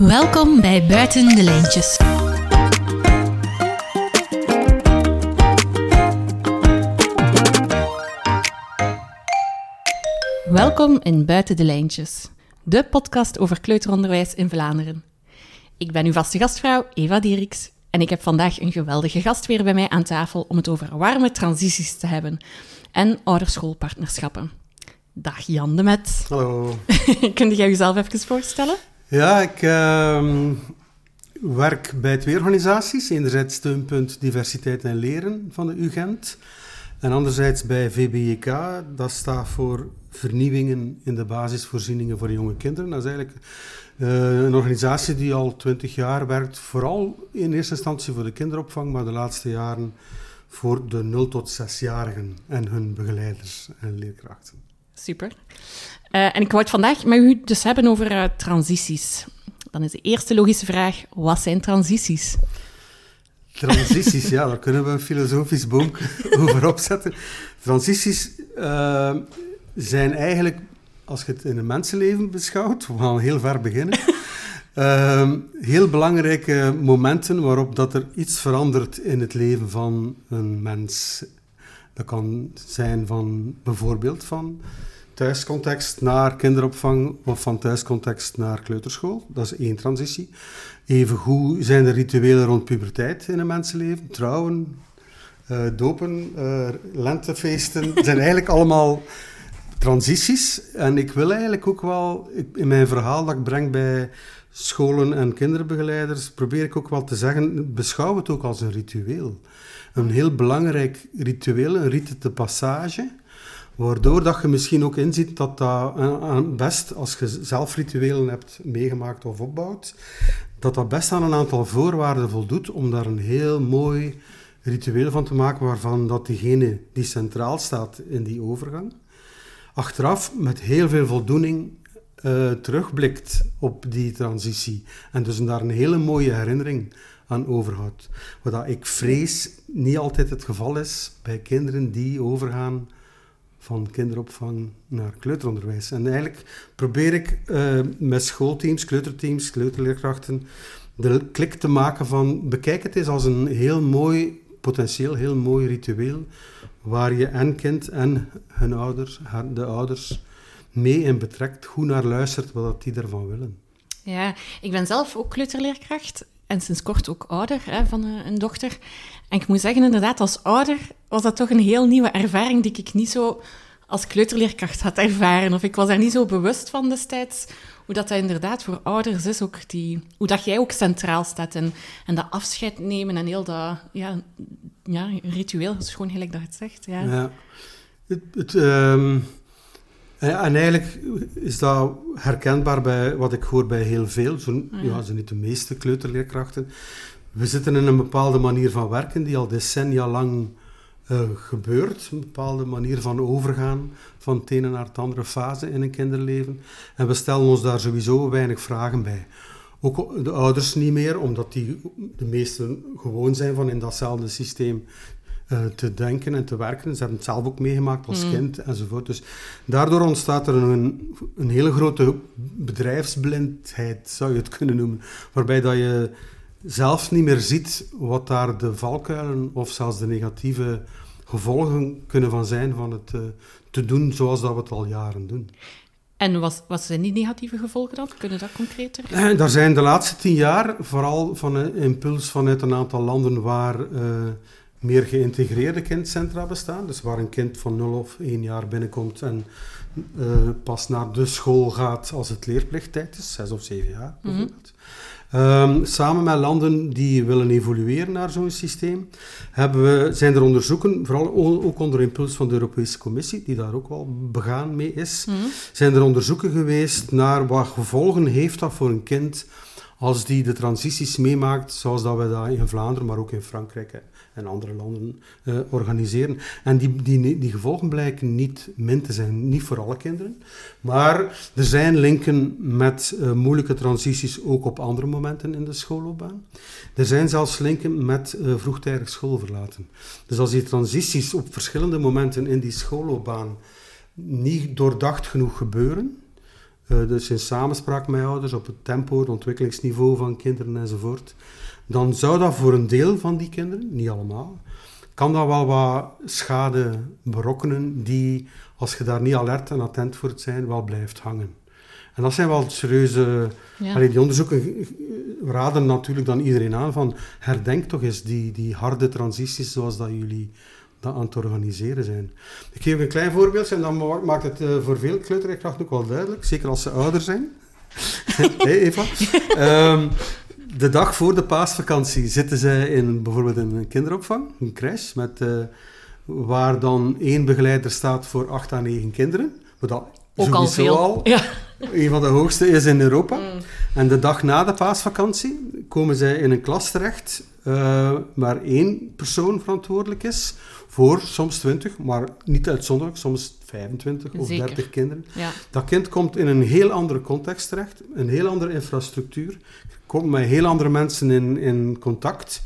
Welkom bij Buiten de Lijntjes. Welkom in Buiten de Lijntjes, de podcast over kleuteronderwijs in Vlaanderen. Ik ben uw vaste gastvrouw Eva Dieriks en ik heb vandaag een geweldige gast weer bij mij aan tafel om het over warme transities te hebben en ouderschoolpartnerschappen. Dag Jan de Met. Hallo. Kun jij jezelf even voorstellen? Ja, ik ehm, werk bij twee organisaties. Enerzijds Steunpunt Diversiteit en Leren van de UGent. En anderzijds bij VBJK, dat staat voor Vernieuwingen in de Basisvoorzieningen voor jonge kinderen. Dat is eigenlijk eh, een organisatie die al twintig jaar werkt, vooral in eerste instantie voor de kinderopvang, maar de laatste jaren voor de 0 tot 6-jarigen en hun begeleiders en leerkrachten. Super. Uh, en ik wou het vandaag met u dus hebben over uh, transities. Dan is de eerste logische vraag, wat zijn transities? Transities, ja, daar kunnen we een filosofisch boom over opzetten. Transities uh, zijn eigenlijk, als je het in een mensenleven beschouwt, we gaan heel ver beginnen, heel belangrijke momenten waarop dat er iets verandert in het leven van een mens. Dat kan zijn van bijvoorbeeld van thuiscontext naar kinderopvang of van thuiscontext naar kleuterschool. Dat is één transitie. Evengoed zijn er rituelen rond puberteit in een mensenleven. Trouwen, uh, dopen, uh, lentefeesten. zijn eigenlijk allemaal transities. En ik wil eigenlijk ook wel, in mijn verhaal dat ik breng bij scholen en kinderbegeleiders, probeer ik ook wel te zeggen, beschouw het ook als een ritueel. Een heel belangrijk ritueel, een rite de passage Waardoor dat je misschien ook inziet dat dat best, als je zelf rituelen hebt meegemaakt of opbouwt, dat dat best aan een aantal voorwaarden voldoet om daar een heel mooi ritueel van te maken, waarvan dat diegene die centraal staat in die overgang, achteraf met heel veel voldoening uh, terugblikt op die transitie. En dus daar een hele mooie herinnering aan overhoudt. Wat ik vrees niet altijd het geval is bij kinderen die overgaan van kinderopvang naar kleuteronderwijs. En eigenlijk probeer ik uh, met schoolteams, kleuterteams, kleuterleerkrachten de klik te maken van bekijk het eens als een heel mooi, potentieel heel mooi ritueel waar je en kind en hun ouders, de ouders, mee in betrekt, goed naar luistert wat die ervan willen. Ja, ik ben zelf ook kleuterleerkracht en sinds kort ook ouder hè, van eh, een dochter. En ik moet zeggen, inderdaad, als ouder was dat toch een heel nieuwe ervaring die ik niet zo als kleuterleerkracht had ervaren. Of ik was daar niet zo bewust van destijds. Hoe dat, dat inderdaad voor ouders is, ook die, hoe dat jij ook centraal staat. En, en dat afscheid nemen en heel dat ja, ja, ritueel, is gewoon gelijk dat het zegt. Ja. ja. Het, het, ehm, en eigenlijk is dat herkenbaar bij wat ik hoor bij heel veel, zo, ah, ja. ja, niet de meeste kleuterleerkrachten. We zitten in een bepaalde manier van werken die al decennia lang uh, gebeurt. Een bepaalde manier van overgaan van het ene naar het andere fase in een kinderleven. En we stellen ons daar sowieso weinig vragen bij. Ook de ouders niet meer, omdat die de meesten gewoon zijn van in datzelfde systeem uh, te denken en te werken. Ze hebben het zelf ook meegemaakt als mm. kind enzovoort. Dus daardoor ontstaat er een, een hele grote bedrijfsblindheid, zou je het kunnen noemen. Waarbij dat je zelfs niet meer ziet wat daar de valkuilen of zelfs de negatieve gevolgen kunnen van zijn van het uh, te doen zoals dat we het al jaren doen. En wat, wat zijn die negatieve gevolgen dan? Kunnen dat concreter? Eh, daar zijn de laatste tien jaar vooral van een impuls vanuit een aantal landen waar uh, meer geïntegreerde kindcentra bestaan. Dus waar een kind van 0 of 1 jaar binnenkomt en uh, pas naar de school gaat als het leerplichttijd is, 6 of 7 jaar mhm. bijvoorbeeld. Um, samen met landen die willen evolueren naar zo'n systeem, we, zijn er onderzoeken, vooral ook onder impuls van de Europese Commissie, die daar ook wel begaan mee is, mm. zijn er onderzoeken geweest naar wat gevolgen heeft dat voor een kind als die de transities meemaakt, zoals dat we dat in Vlaanderen, maar ook in Frankrijk en andere landen uh, organiseren. En die, die, die gevolgen blijken niet min te zijn, niet voor alle kinderen. Maar er zijn linken met uh, moeilijke transities ook op andere momenten in de schoolloopbaan. Er zijn zelfs linken met uh, vroegtijdig schoolverlaten. Dus als die transities op verschillende momenten in die schoolloopbaan niet doordacht genoeg gebeuren, uh, dus in samenspraak met ouders, op het tempo, het ontwikkelingsniveau van kinderen enzovoort, dan zou dat voor een deel van die kinderen, niet allemaal, kan dat wel wat schade berokkenen die, als je daar niet alert en attent voor het zijn, wel blijft hangen. En dat zijn wel serieuze... Ja. die onderzoeken raden natuurlijk dan iedereen aan van herdenk toch eens die, die harde transities zoals dat jullie dat aan het organiseren zijn. Ik geef een klein voorbeeld en dan maakt het uh, voor veel kleuterleerkrachten ook wel duidelijk, zeker als ze ouder zijn. hey Eva. Um, de dag voor de paasvakantie zitten zij in bijvoorbeeld in een kinderopvang, een crash, met, uh, waar dan één begeleider staat voor acht à negen kinderen. Wat dat ook al veel. Al ja. een van de hoogste is in Europa. Mm. En de dag na de paasvakantie komen zij in een klas terecht uh, waar één persoon verantwoordelijk is voor soms 20, maar niet uitzonderlijk, soms 25 of 30 kinderen. Ja. Dat kind komt in een heel andere context terecht, een heel andere infrastructuur, komt met heel andere mensen in, in contact.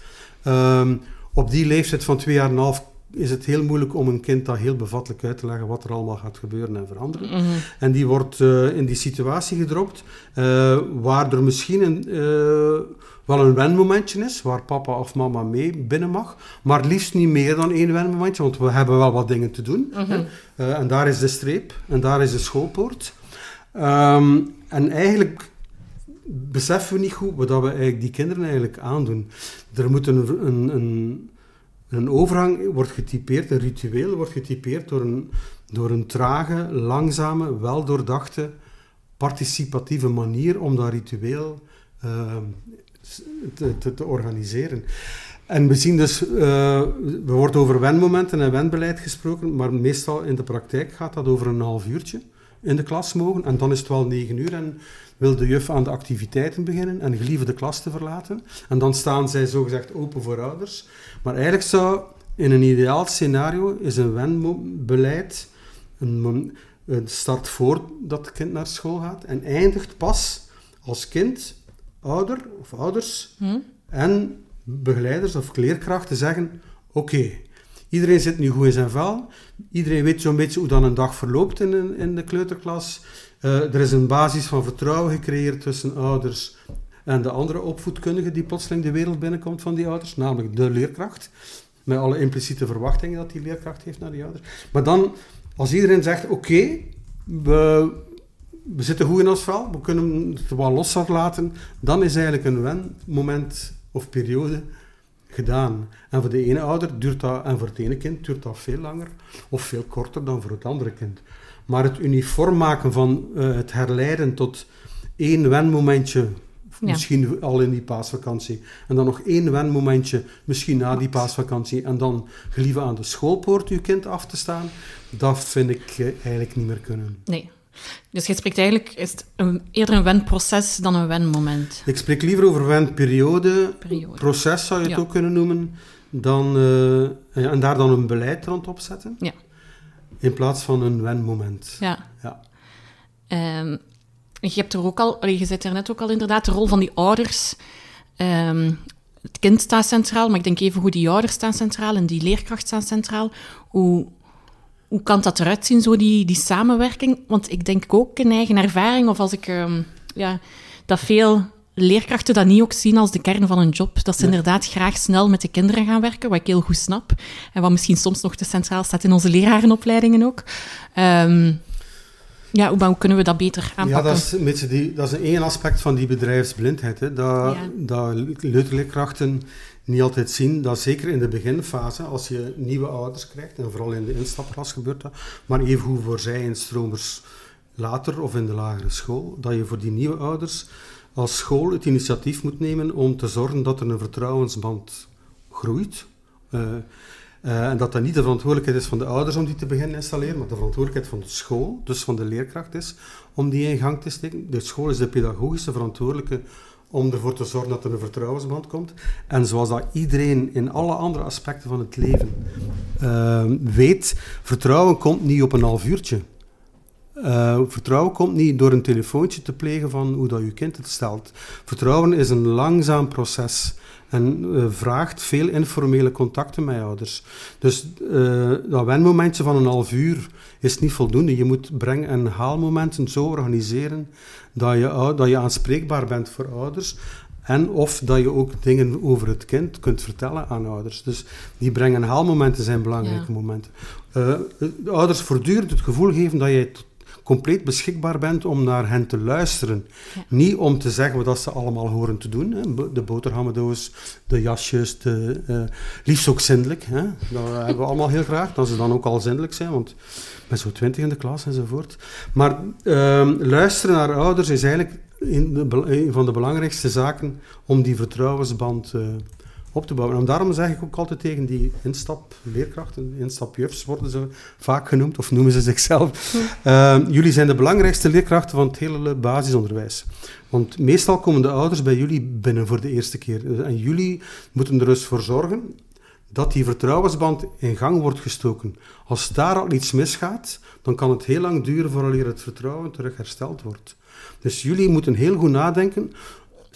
Um, op die leeftijd van twee jaar en een half is het heel moeilijk om een kind dat heel bevattelijk uit te leggen wat er allemaal gaat gebeuren en veranderen. Mhm. En die wordt uh, in die situatie gedropt, uh, waar er misschien een, uh, wel een wenmomentje is, waar papa of mama mee binnen mag, maar liefst niet meer dan één wenmomentje, want we hebben wel wat dingen te doen. Mm en daar is de streep, en daar is de schoolpoort. Um, en eigenlijk beseffen we niet goed wat we eigenlijk die kinderen eigenlijk aandoen. Er moet een, een, een een overgang wordt getypeerd, een ritueel wordt getypeerd door een, door een trage, langzame, wel doordachte, participatieve manier om dat ritueel uh, te, te, organiseren. En we zien dus, uh, er wordt over wenmomenten en wenbeleid gesproken, maar meestal in de praktijk gaat dat over een half uurtje in de klas mogen. En dan is het wel negen uur en wil de juf aan de activiteiten beginnen en gelieve de klas te verlaten. En dan staan zij zogezegd open voor ouders. Maar eigenlijk zou in een ideaal scenario is een wenbeleid een, een start voor dat het kind naar school gaat en eindigt pas als kind, ouder of ouders hm? en begeleiders of leerkrachten zeggen: Oké, iedereen zit nu goed in zijn vel, iedereen weet zo'n beetje hoe dan een dag verloopt in, in de kleuterklas. Uh, er is een basis van vertrouwen gecreëerd tussen ouders en de andere opvoedkundige die plotseling de wereld binnenkomt van die ouders, namelijk de leerkracht. Met alle impliciete verwachtingen dat die leerkracht heeft naar die ouders. Maar dan, als iedereen zegt: Oké, we, we zitten goed in ons vel, we kunnen het wel los laten, dan is eigenlijk een wen-moment of periode gedaan. En voor de ene ouder duurt dat, en voor het ene kind duurt dat veel langer of veel korter dan voor het andere kind. Maar het uniform maken van uh, het herleiden tot één wenmomentje Misschien al in die paasvakantie. En dan nog één wenmomentje, misschien na die paasvakantie. En dan gelieve aan de schoolpoort uw kind af te staan. Dat vind ik eh, eigenlijk niet meer kunnen. Nee. Dus je spreekt eigenlijk, is het een, eerder een wenproces dan een wenmoment? Ik spreek liever over wenperiode. Periode. Proces zou je het ook kunnen noemen. Dan, uh, en daar dan een beleid rond opzetten. Ja. In plaats van een wenmoment. Ja. ja. Um, je hebt er ook al, je zit er net ook al inderdaad, de rol van die ouders. Ehm, het kind staat centraal, maar ik denk even hoe die ouders staan centraal en die leerkracht staan centraal. Hoe, hoe kan dat eruit zien, zo die, die samenwerking? Want ik denk ook in eigen ervaring, of als ik... Ehm, ja, dat veel leerkrachten dat niet ook zien als de kern van een job. Dat ze inderdaad graag snel met de kinderen gaan werken, wat ik heel goed snap. En wat misschien soms nog te centraal staat in onze lerarenopleidingen ook. Um, ja, hoe, kunnen we dat beter aanpakken? Ja, dat is, een beetje die, dat is één aspect van die bedrijfsblindheid. Hè. Dat, ja. dat leerkrachten niet altijd zien dat zeker in de beginfase, als je nieuwe ouders krijgt, en vooral in de instapklas gebeurt dat, maar evengoed voor zij en stromers later of in de lagere school, dat je voor die nieuwe ouders als school het initiatief moet nemen om te zorgen dat er een vertrouwensband groeit. Uh, uh, en dat dat niet de verantwoordelijkheid is van de ouders om die te beginnen installeren, maar de verantwoordelijkheid van de school, dus van de leerkracht is, om die in gang te steken. De school is de pedagogische verantwoordelijke om ervoor te zorgen dat er een vertrouwensband komt. En zoals dat iedereen in alle andere aspecten van het leven uh, weet, vertrouwen komt niet op een half uurtje. Uh, vertrouwen komt niet door een telefoontje te plegen van hoe dat je kind het stelt. Vertrouwen is een langzaam proces. En uh, vraagt veel informele contacten met ouders. Dus uh, dat wenmomentje van een half uur is niet voldoende. Je moet breng- en haalmomenten zo organiseren dat je, dat je aanspreekbaar bent voor ouders. En of dat je ook dingen over het kind kunt vertellen aan ouders. Dus die breng- en haalmomenten zijn belangrijke ja. momenten. Uh, de ouders voortdurend het gevoel geven dat jij compleet beschikbaar bent om naar hen te luisteren. Ja. Niet om te zeggen wat ze allemaal horen te doen. Hè. De boterhammendoos, de jasjes, de, uh, liefst ook zindelijk. Hè. Dat hebben we allemaal heel graag, dat ze dan ook al zindelijk zijn, want met zo'n twintig in de klas enzovoort. Maar uh, luisteren naar ouders is eigenlijk een, een van de belangrijkste zaken om die vertrouwensband uh, op te bouwen. En daarom zeg ik ook altijd tegen die instapleerkrachten, instapjufs worden ze vaak genoemd, of noemen ze zichzelf. Uh, jullie zijn de belangrijkste leerkrachten van het hele basisonderwijs. Want meestal komen de ouders bij jullie binnen voor de eerste keer. En jullie moeten er dus voor zorgen dat die vertrouwensband in gang wordt gestoken. Als daar al iets misgaat, dan kan het heel lang duren voordat het vertrouwen terug hersteld wordt. Dus jullie moeten heel goed nadenken,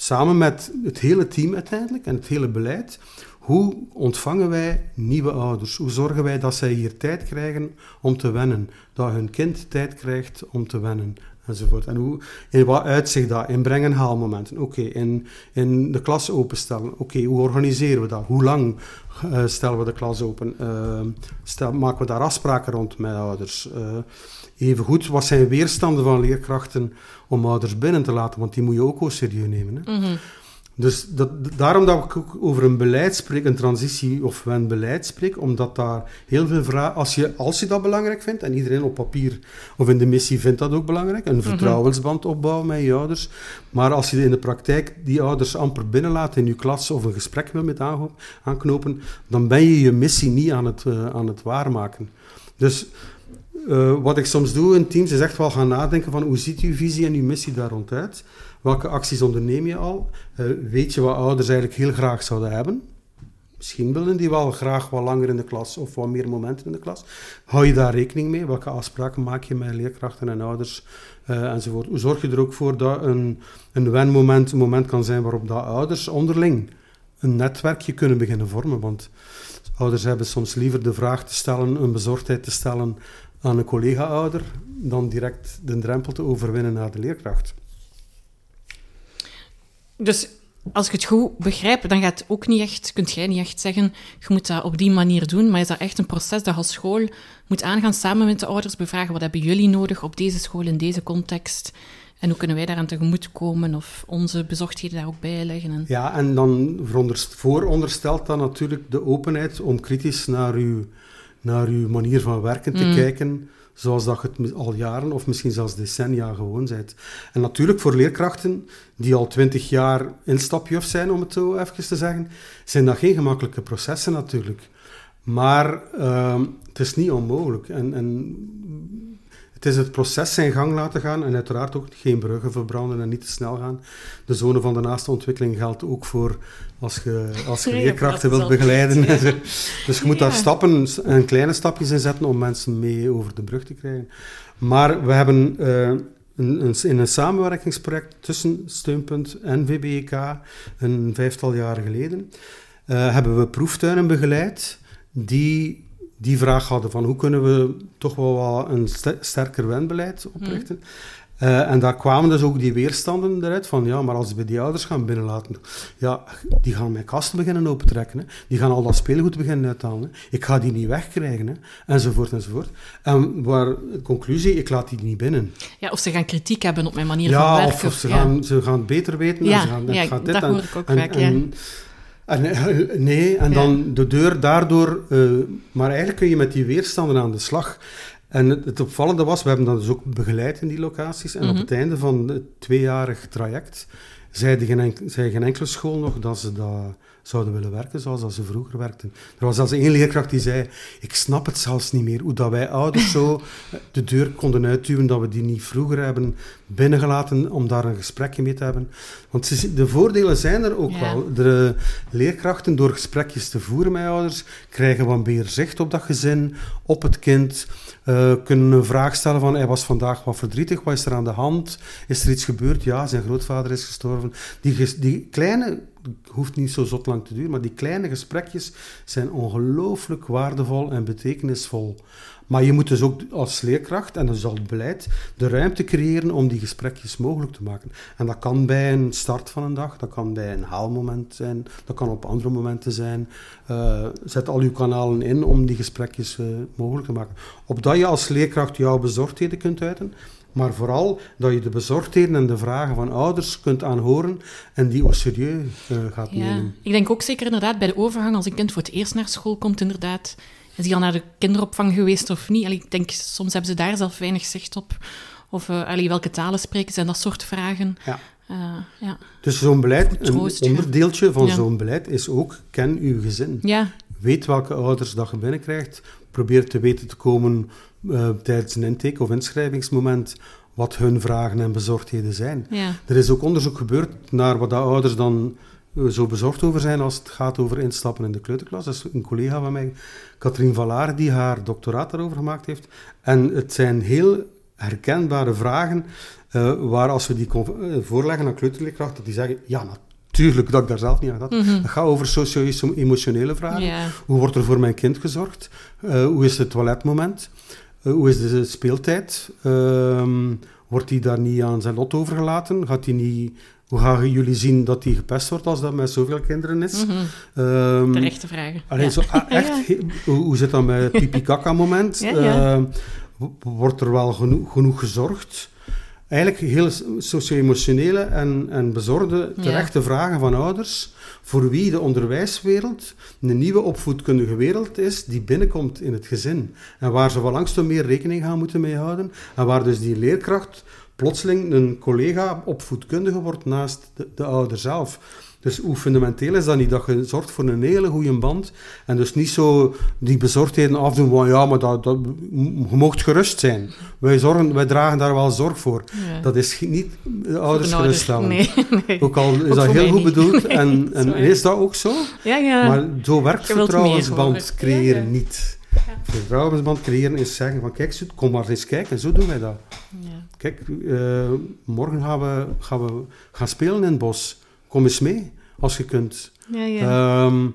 samen met het hele team uiteindelijk en het hele beleid, hoe ontvangen wij nieuwe ouders? Hoe zorgen wij dat zij hier tijd krijgen om te wennen? Dat hun kind tijd krijgt om te wennen? Enzovoort. En hoe, in wat uitzicht dat? In breng- en haalmomenten. Oké, in, in de klas openstellen. Oké, hoe organiseren we dat? Hoe lang uh, stellen we de klas open? Uh, stel, maken we daar afspraken rond met ouders? Uh, even goed, wat zijn weerstanden van leerkrachten om ouders binnen te laten? Want die moet je ook serieus nemen. Hè? Mm-hmm. Dus dat, daarom dat ik ook over een beleid spreek, een transitie of een beleid spreek, omdat daar heel veel vragen, als je, als je dat belangrijk vindt, en iedereen op papier of in de missie vindt dat ook belangrijk, een vertrouwensband opbouwen met je ouders, maar als je in de praktijk die ouders amper binnenlaat in je klas of een gesprek wil met aanknopen, dan ben je je missie niet aan het, uh, aan het waarmaken. Dus uh, wat ik soms doe in teams is echt wel gaan nadenken van hoe ziet uw visie en uw missie daar rond uit? Welke acties onderneem je al? Uh, weet je wat ouders eigenlijk heel graag zouden hebben? Misschien willen die wel graag wat langer in de klas of wat meer momenten in de klas. Hou je daar rekening mee? Welke afspraken maak je met leerkrachten en ouders uh, enzovoort? Hoe zorg je er ook voor dat een, een wenmoment een moment kan zijn waarop dat ouders onderling een netwerkje kunnen beginnen vormen? Want ouders hebben soms liever de vraag te stellen, een bezorgdheid te stellen aan een collega-ouder, dan direct de drempel te overwinnen naar de leerkracht. Dus als ik het goed begrijp, dan gaat ook niet echt, kunt jij niet echt zeggen, je moet dat op die manier doen, maar is dat echt een proces dat je als school moet aangaan samen met de ouders, bevragen wat hebben jullie nodig op deze school, in deze context, en hoe kunnen wij daaraan tegemoet komen of onze bezorgdheden daar ook bij leggen? En... Ja, en dan vooronderstelt dat natuurlijk de openheid om kritisch naar uw, naar uw manier van werken te mm. kijken zoals dat je het al jaren of misschien zelfs decennia gewoon bent. En natuurlijk voor leerkrachten die al twintig jaar instapjuf zijn, om het zo even te zeggen, zijn dat geen gemakkelijke processen natuurlijk. Maar uh, het is niet onmogelijk. En, en het is het proces zijn gang laten gaan en uiteraard ook geen bruggen verbranden en niet te snel gaan. De zone van de naaste ontwikkeling geldt ook voor als je, als je leerkrachten wilt begeleiden. Dus je moet daar stappen en kleine stapjes in zetten om mensen mee over de brug te krijgen. Maar we hebben uh, een, een, in een samenwerkingsproject tussen Steunpunt en VBEK, een vijftal jaar geleden, uh, hebben we proeftuinen begeleid die die vraag hadden van hoe kunnen we toch wel een sterker wenbeleid oprichten. Mm. Uh, en daar kwamen dus ook die weerstanden eruit van, ja, maar als we die ouders gaan binnenlaten, ja, die gaan mijn kasten beginnen opentrekken, hè. die gaan al dat speelgoed beginnen uithalen, hè. ik ga die niet wegkrijgen, hè. enzovoort, enzovoort. En waar, conclusie, ik laat die niet binnen. Ja, of ze gaan kritiek hebben op mijn manier van werken. Of, of ze, ja. gaan, ze gaan beter weten. Ja, en ze gaan, ja, gaat dit dat hoor ik ook vaak, ja. En, nee, en dan de deur daardoor... Uh, maar eigenlijk kun je met die weerstanden aan de slag. En het, het, opvallende was, we hebben dat dus ook begeleid in die locaties. En mm -hmm. op het einde van het tweejarig traject zei, geen, zei geen enkele school nog dat ze dat zouden willen werken zoals dat ze vroeger werkten. Er was zelfs één leerkracht die zei, ik snap het zelfs niet meer, hoe dat wij ouders zo de deur konden uitduwen, dat we die niet vroeger hebben binnengelaten om daar een gesprekje mee te hebben. Want de voordelen zijn er ook ja. wel. De leerkrachten, door gesprekjes te voeren met ouders, krijgen wat meer zicht op dat gezin, op het kind, uh, kunnen een vraag stellen van, hij was vandaag wat verdrietig, wat is er aan de hand? Is er iets gebeurd? Ja, zijn grootvader is gestorven. Die, die kleine hoeft niet zo zot lang te duren, maar die kleine gesprekjes zijn ongelooflijk waardevol en betekenisvol. Maar je moet dus ook als leerkracht, en dat is al het beleid, de ruimte creëren om die gesprekjes mogelijk te maken. En dat kan bij een start van een dag, dat kan bij een haalmoment zijn, dat kan op andere momenten zijn. Uh, zet al uw kanalen in om die gesprekjes uh, mogelijk te maken. Opdat je als leerkracht jouw bezorgdheden kunt uiten, maar vooral dat je de bezorgdheden en de vragen van ouders kunt aanhoren en die au serieus uh, gaat ja, nemen. Ik denk ook zeker inderdaad bij de overgang, als een kind voor het eerst naar school komt, inderdaad, is hij al naar de kinderopvang geweest of niet? Allee, ik denk, soms hebben ze daar zelf weinig zicht op. Of uh, allee, welke talen spreken ze en dat soort vragen. Ja. Uh, ja. Dus zo'n beleid, een onderdeeltje van zo'n beleid is ook ken uw gezin. Ja. Weet welke ouders dat je binnenkrijgt. Probeer te weten te komen uh, tijdens een intake- of inschrijvingsmoment wat hun vragen en bezorgdheden zijn. Ja. Er is ook onderzoek gebeurd naar wat de ouders dan zo bezorgd over zijn als het gaat over instappen in de kleuterklas. Dat is een collega van mij, Katrien Vallaar, die haar doctoraat daarover gemaakt heeft. En het zijn heel herkenbare vragen, uh, waar als we die eh, voorleggen aan kleuterleerkrachten, die zeggen, ja, natuurlijk dat ik daar zelf niet aan had. Mm Het gaat over socio-emotionele vragen. Hoe wordt er voor mijn kind gezorgd? Uh, hoe is het toiletmoment? hoe is de speeltijd? Ehm, wordt hij daar niet aan zijn lot overgelaten? Gaat hij niet hoe gaan jullie zien dat die gepest wordt als dat met zoveel kinderen is? Mm -hmm. Terechte vragen. Alleen zo, ah, echt, hoe, zit dat met pipi-kaka-moment? uh, wordt er wel genoeg, genoeg gezorgd? Eigenlijk heel socio-emotionele en, en bezorgde, terechte vragen van ouders, voor wie de onderwijswereld een nieuwe opvoedkundige wereld is die binnenkomt in het gezin. En waar ze wel langs meer rekening gaan moeten mee houden. En waar dus die leerkracht plotseling een collega opvoedkundige wordt naast de, de ouder zelf. Dus hoe fundamenteel is dat niet? Dat je zorgt voor een hele goede band en dus niet zo die bezorgdheden afdoen van ja, maar dat, dat, je mocht gerust zijn. Wij, zorgen, wij dragen daar wel zorg voor. Dat is niet de ouders geruststellen. Nee, nee. Ook al is dat heel goed bedoeld en, en is dat ook zo. Ja, ja. Maar zo werkt vertrouwensband creëren niet. Vertrouwensband creëren is zeggen van kijk, kom maar eens kijken en zo doen wij dat. Ja. Kijk, uh, morgen gaan we, gaan we gaan spelen in het bos. Kom eens mee, als je kunt. Ja, ja. Um,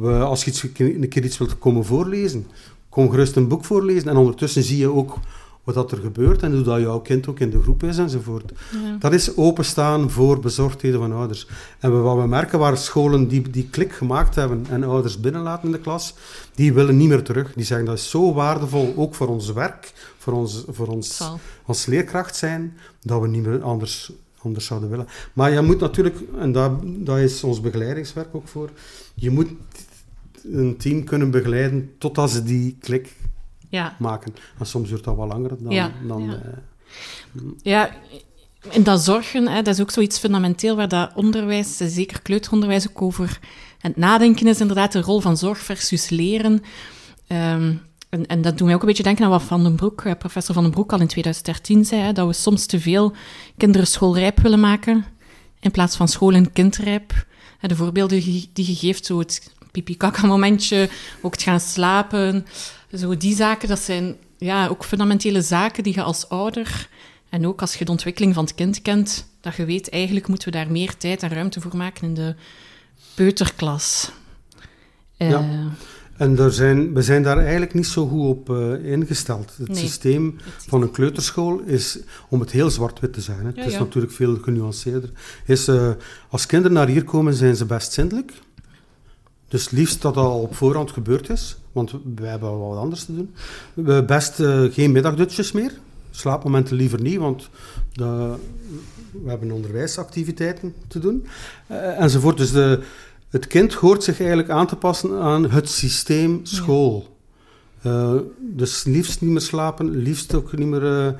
we, als je iets, een keer iets wilt komen voorlezen, kom gerust een boek voorlezen. En ondertussen zie je ook wat dat er gebeurt en hoe dat jouw kind ook in de groep is enzovoort. Ja. Dat is openstaan voor bezorgdheden van ouders. En wat we merken waar scholen die, die klik gemaakt hebben en ouders binnenlaten in de klas, die willen niet meer terug. Die zeggen dat is zo waardevol, ook voor ons werk, voor ons, voor ons als leerkracht zijn, dat we niet meer anders, anders zouden willen. Maar je moet natuurlijk, en daar, daar is ons begeleidingswerk ook voor, je moet een team kunnen begeleiden totdat ze die klik ja. maken. En soms duurt dat wel langer dan... Ja, dan, ja. Uh, ja en dat zorgen, hè, dat is ook zoiets fundamenteel waar dat onderwijs, zeker kleuteronderwijs, ook over aan het nadenken is. Inderdaad, de rol van zorg versus leren. Um, en, en, dat doet mij ook een beetje denken aan wat Van den Broek, eh, professor Van den Broek al in 2013 zei, hè, dat we soms te veel kinderen schoolrijp willen maken, in plaats van school- en kindrijp. De voorbeelden die je geeft, zo het pipi-kaka-momentje, ook het gaan slapen, zo die zaken, dat zijn ja, ook fundamentele zaken die je als ouder en ook als je de ontwikkeling van het kind kent, dat je weet, eigenlijk moeten we daar meer tijd en ruimte voor maken in de peuterklas. Ja. Uh, en er zijn, we zijn daar eigenlijk niet zo goed op uh, ingesteld. Het systeem van een kleuterschool is, om het heel zwart-wit te zeggen, het is natuurlijk veel genuanceerder, is uh, als kinderen naar hier komen, zijn ze best zindelijk. Dus liefst dat dat al op voorhand gebeurd is, want wij hebben wel wat anders te doen. We best uh, geen middagdutjes meer. Slaapmomenten liever niet, want de, we hebben onderwijsactiviteiten te doen. Enzovoort. Dus de, het kind hoort zich eigenlijk aan te passen aan het systeem school. Uh, dus liefst niet meer slapen, liefst ook niet meer uh,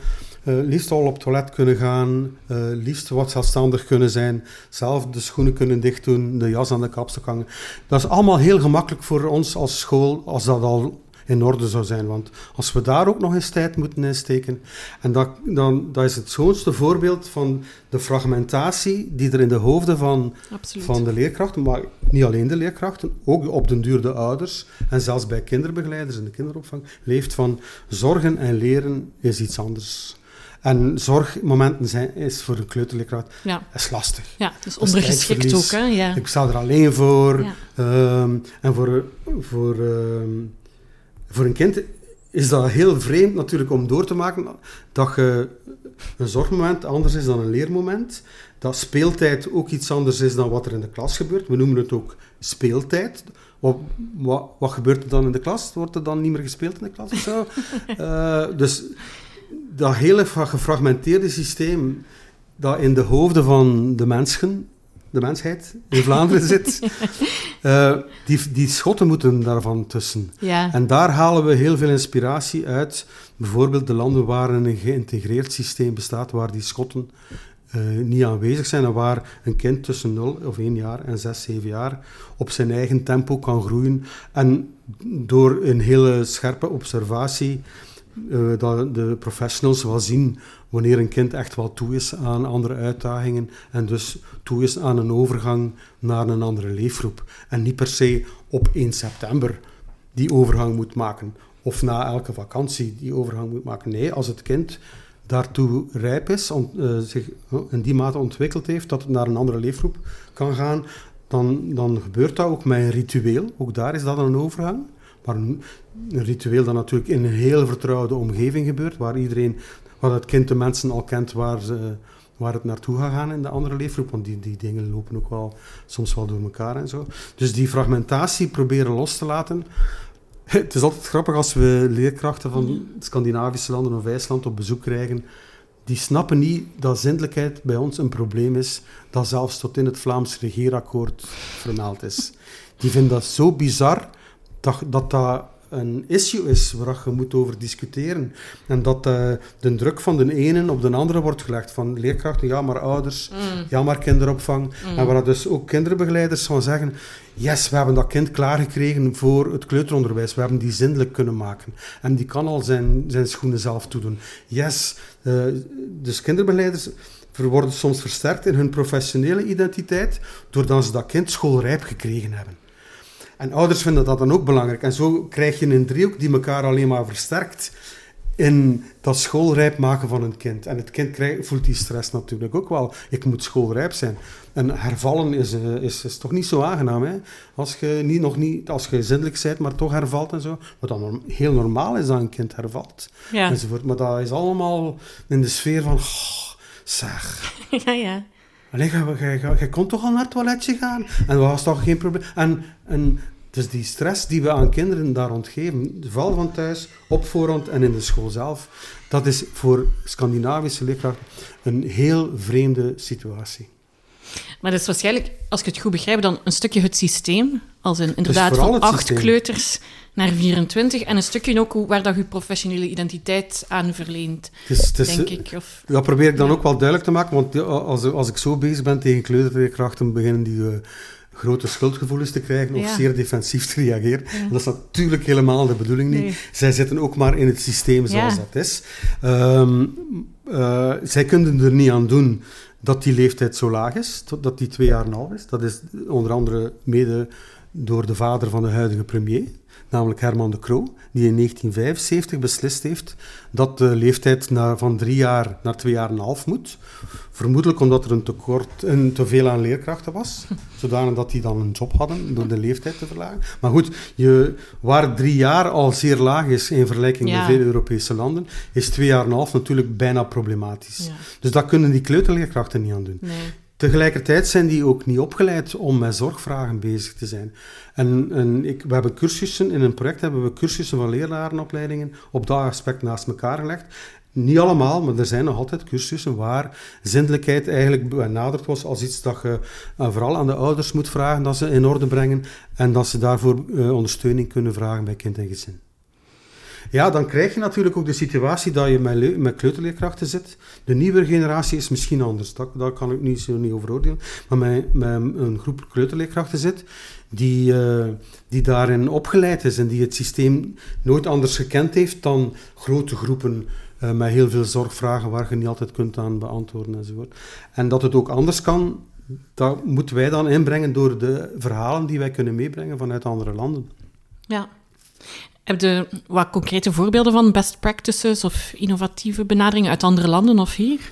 liefst al op het toilet kunnen gaan, liefst wat zelfstandig kunnen zijn, zelf de schoenen kunnen dicht doen, de jas aan de kapstok hangen. Dat is allemaal heel gemakkelijk voor ons als school, als dat al in orde zou zijn. Want als we daar ook nog eens tijd moeten insteken, en dat, dan, dat is het schoonste voorbeeld van de fragmentatie die er in de hoofden van, van de leerkrachten, maar niet alleen de leerkrachten, ook op den duur de ouders en zelfs bij kinderbegeleiders in de kinderopvang, leeft van zorgen en leren is iets anders. En zorgmomenten zijn, is voor een kleuterleerkracht Ja, is lastig. ja dus ondergeschikt ook, hè? Ja. Ik sta er alleen voor. Ja. Ehm, en voor, voor, ehm, voor een kind is dat heel vreemd natuurlijk om door te maken dat je een zorgmoment anders is dan een leermoment. Dat speeltijd ook iets anders is dan wat er in de klas gebeurt. We noemen het ook speeltijd. Wat, wat, wat gebeurt er dan in de klas? Wordt er dan niet meer gespeeld in de klas of zo? Eh, dus dat hele fra- gefragmenteerde systeem dat in de hoofden van de mensen, de mensheid in Vlaanderen zit, eh, die, die schotten moeten daarvan tussen. Ja. En daar halen we heel veel inspiratie uit. Bijvoorbeeld de landen waar een geïntegreerd systeem bestaat, waar die schotten eh, niet aanwezig zijn en waar een kind tussen 0 of 1 jaar en 6, 7 jaar op zijn eigen tempo kan groeien. En door een hele scherpe observatie eh, dat de professionals wel zien wanneer een kind echt wel toe is aan andere uitdagingen en dus toe is aan een overgang naar een andere leefgroep. En niet per se op 1 september die overgang moet maken of na elke vakantie die overgang moet maken. Nee, als het kind daartoe rijp is, ont- eh, zich in die mate ontwikkeld heeft dat het naar een andere leefgroep kan gaan, dan, dan gebeurt dat ook met een ritueel. Ook daar is dat een overgang. Maar een, ritueel dat natuurlijk in een heel vertrouwde omgeving gebeurt, waar iedereen, waar het kind de mensen al kent waar, ze, waar het naartoe gaat gaan in de andere leefgroep. Want die, die dingen lopen ook wel soms wel door elkaar en zo. Dus die fragmentatie proberen los te laten. Het is altijd grappig als we leerkrachten van Scandinavische landen of IJsland op bezoek krijgen. Die snappen niet dat zindelijkheid bij ons een probleem is dat zelfs tot in het Vlaams regeerakkoord vermeld is. Die vinden dat zo bizar dat dat, dat een issue is waar je moet over discussiëren. En dat eh, de druk van de ene op de andere wordt gelegd. Van leerkrachten, ja maar ouders, Mm. ja maar kinderopvang. En waar dus ook kinderbegeleiders van zeggen, yes, we hebben dat kind klaargekregen voor het kleuteronderwijs. We hebben die zindelijk kunnen maken. En die kan al zijn, zijn schoenen zelf toedoen. Yes, eh, dus kinderbegeleiders worden soms versterkt in hun professionele identiteit, doordat ze dat kind schoolrijp gekregen hebben. En ouders vinden dat dan ook belangrijk. En zo krijg je een driehoek die elkaar alleen maar versterkt in dat schoolrijp maken van een kind. En het kind krijgt, voelt die stress natuurlijk ook wel. Ik moet schoolrijp zijn. En hervallen is, eh, is, is toch niet zo aangenaam. Hè? Als je niet, nog niet, als je zindelijk bent, maar toch hervalt en zo. Wat dan heel normaal is dat een kind hervalt. Ja. Enzovoort. Maar dat is allemaal in de sfeer van... "Goh, zeg, ja, ja. Allee, jij, kon toch al naar het toiletje gaan? En dat was toch geen probleem? En, en dus die stress die we aan kinderen daar ontgeven, val van thuis, op voorhand en in de school zelf, dat is voor Scandinavische leerkrachten een heel vreemde situatie. Maar dat is waarschijnlijk, als ik het goed begrijp, dan een stukje het systeem. Als in inderdaad van acht systeem. kleuters naar 24. En een stukje ook hoe, waar dat je professionele identiteit aan verleent, denk ik. Of, Dat probeer ik dan ook wel duidelijk te maken, want als, als ik zo bezig ben tegen kleuterleerkrachten, beginnen die eh, grote schuldgevoelens te krijgen of Ja. zeer defensief te reageren. En dat is natuurlijk helemaal de bedoeling niet. Nee. Zij zitten ook maar in het systeem zoals Ja. dat is. Ehm, eh, zij kunnen er niet aan doen dat die leeftijd zo laag is, dat die twee jaar en half is. Dat is onder andere mede door de vader van de huidige premier, namelijk Herman de Croo, die in 1975 beslist heeft dat de leeftijd naar, van drie jaar naar twee jaar en een half moet. Vermoedelijk omdat er een tekort, een teveel aan leerkrachten was, zodanig dat die dan een job hadden door de leeftijd te verlagen. Maar goed, je, waar drie jaar al zeer laag is in vergelijking Ja. met veel Europese landen, is twee jaar en een half natuurlijk bijna problematisch. ja, Dus dat kunnen die kleuterleerkrachten niet aan doen. nee. Tegelijkertijd zijn die ook niet opgeleid om met zorgvragen bezig te zijn. En, en ik, we hebben cursussen, in een project hebben we cursussen van lerarenopleidingen op dat aspect naast elkaar gelegd. Niet allemaal, maar er zijn nog altijd cursussen waar zindelijkheid eigenlijk benaderd was als iets dat je eh, vooral aan de ouders moet vragen dat ze in orde brengen en dat ze daarvoor eh, ondersteuning kunnen vragen bij kind en gezin. Ja, dan krijg je natuurlijk ook de situatie dat je met, leu- met kleuterleerkrachten zit. De nieuwe generatie is misschien anders, dat, daar kan ik niet zo niet over oordelen. Maar met een groep kleuterleerkrachten zit die, eh, die daarin opgeleid is en die het systeem nooit anders gekend heeft dan grote groepen eh, met heel veel zorgvragen waar je niet altijd kunt aan beantwoorden enzovoort. En dat het ook anders kan, dat moeten wij dan inbrengen door de verhalen die wij kunnen meebrengen vanuit andere landen. Ja. Heb je wat concrete voorbeelden van best practices of innovatieve benaderingen uit andere landen of hier?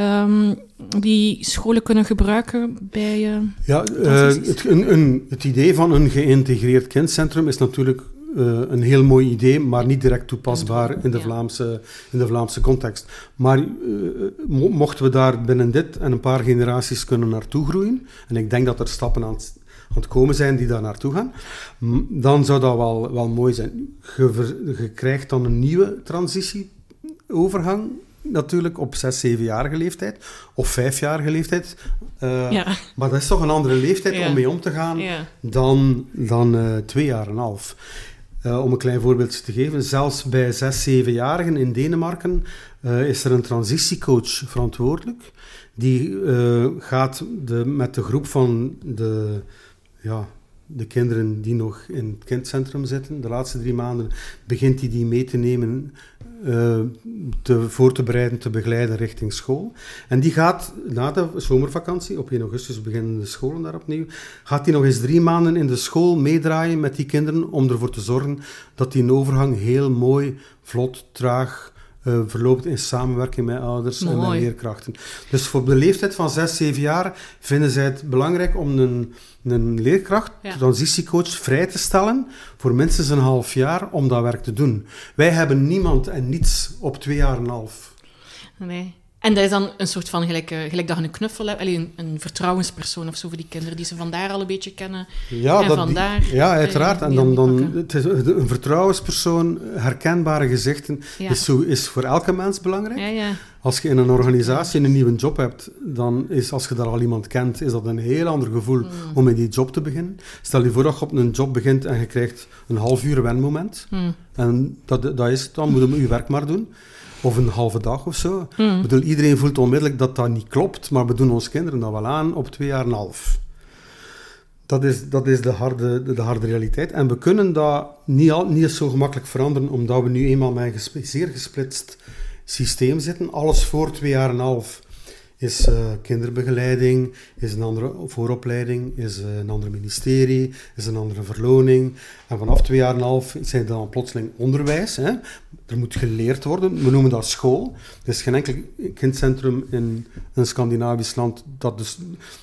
Um, die scholen kunnen gebruiken bij. Uh, ja, uh, het, een, een, het idee van een geïntegreerd kindcentrum is natuurlijk uh, een heel mooi idee, maar niet direct toepasbaar in de, Vlaamse, in de Vlaamse context. Maar mochten we daar binnen dit en een paar generaties kunnen naartoe groeien, en ik denk dat er stappen aan het, aan het komen zijn die daar naartoe gaan, dan zou dat wel, wel mooi zijn. Je, je krijgt dan een nieuwe transitieovergang natuurlijk op 6, 7-jarige leeftijd of 5-jarige leeftijd. Uh, ja. Maar dat is toch een andere leeftijd om mee om te gaan ja. dan, dan uh, twee jaar en een half. Uh, om een klein voorbeeldje te geven, zelfs bij 6, 7-jarigen in Denemarken is er een transitiecoach verantwoordelijk. Die gaat de, met de groep van de, ja, de kinderen die nog in het kindcentrum zitten, de laatste drie maanden, begint hij die mee te nemen te, voor te bereiden, te begeleiden richting school. En die gaat na de zomervakantie, op 1 augustus beginnen de scholen daar opnieuw, gaat hij nog eens drie maanden in de school meedraaien met die kinderen om ervoor te zorgen dat die overgang heel mooi, vlot, traag uh, verloopt in samenwerking met ouders en met leerkrachten. Dus voor de leeftijd van 6, 7 jaar vinden zij het belangrijk om een, een leerkracht, ja. transitiecoach, vrij te stellen voor minstens een half jaar om dat werk te doen. Wij hebben niemand en niets op twee jaar en een half. Nee. En dat is dan een soort van, gelijk, uh, gelijk dat je een knuffel hebt, een, een, vertrouwenspersoon of zo voor die kinderen, die ze vandaar al een beetje kennen. Ja, en dat, vandaar, ja uiteraard. En dan, dan het is een vertrouwenspersoon, herkenbare gezichten, is, zo, is voor elke mens belangrijk. Ja, ja. Als je in een organisatie een nieuwe job hebt, dan is, als je daar al iemand kent, is dat een heel ander gevoel mm. om in die job te beginnen. Stel je voor dat je op een job begint en je krijgt een half uur wenmoment. Mm. En dat, dat is het, dan moet je je werk maar doen of een halve dag of zo. Hmm. bedoel, iedereen voelt onmiddellijk dat dat niet klopt, maar we doen onze kinderen dat wel aan op twee jaar en een half. Dat is, dat is de, harde, de, de harde realiteit. En we kunnen dat niet, al, niet zo gemakkelijk veranderen, omdat we nu eenmaal met een zeer gesplitst systeem zitten. Alles voor twee jaar en een half is uh, kinderbegeleiding, is een andere vooropleiding, is uh, een ander ministerie, is een andere verloning. En vanaf twee jaar en een half zijn dan plotseling onderwijs. Hè. Er moet geleerd worden, we noemen dat school. Er is geen enkel kindcentrum in een Scandinavisch land dat, dus,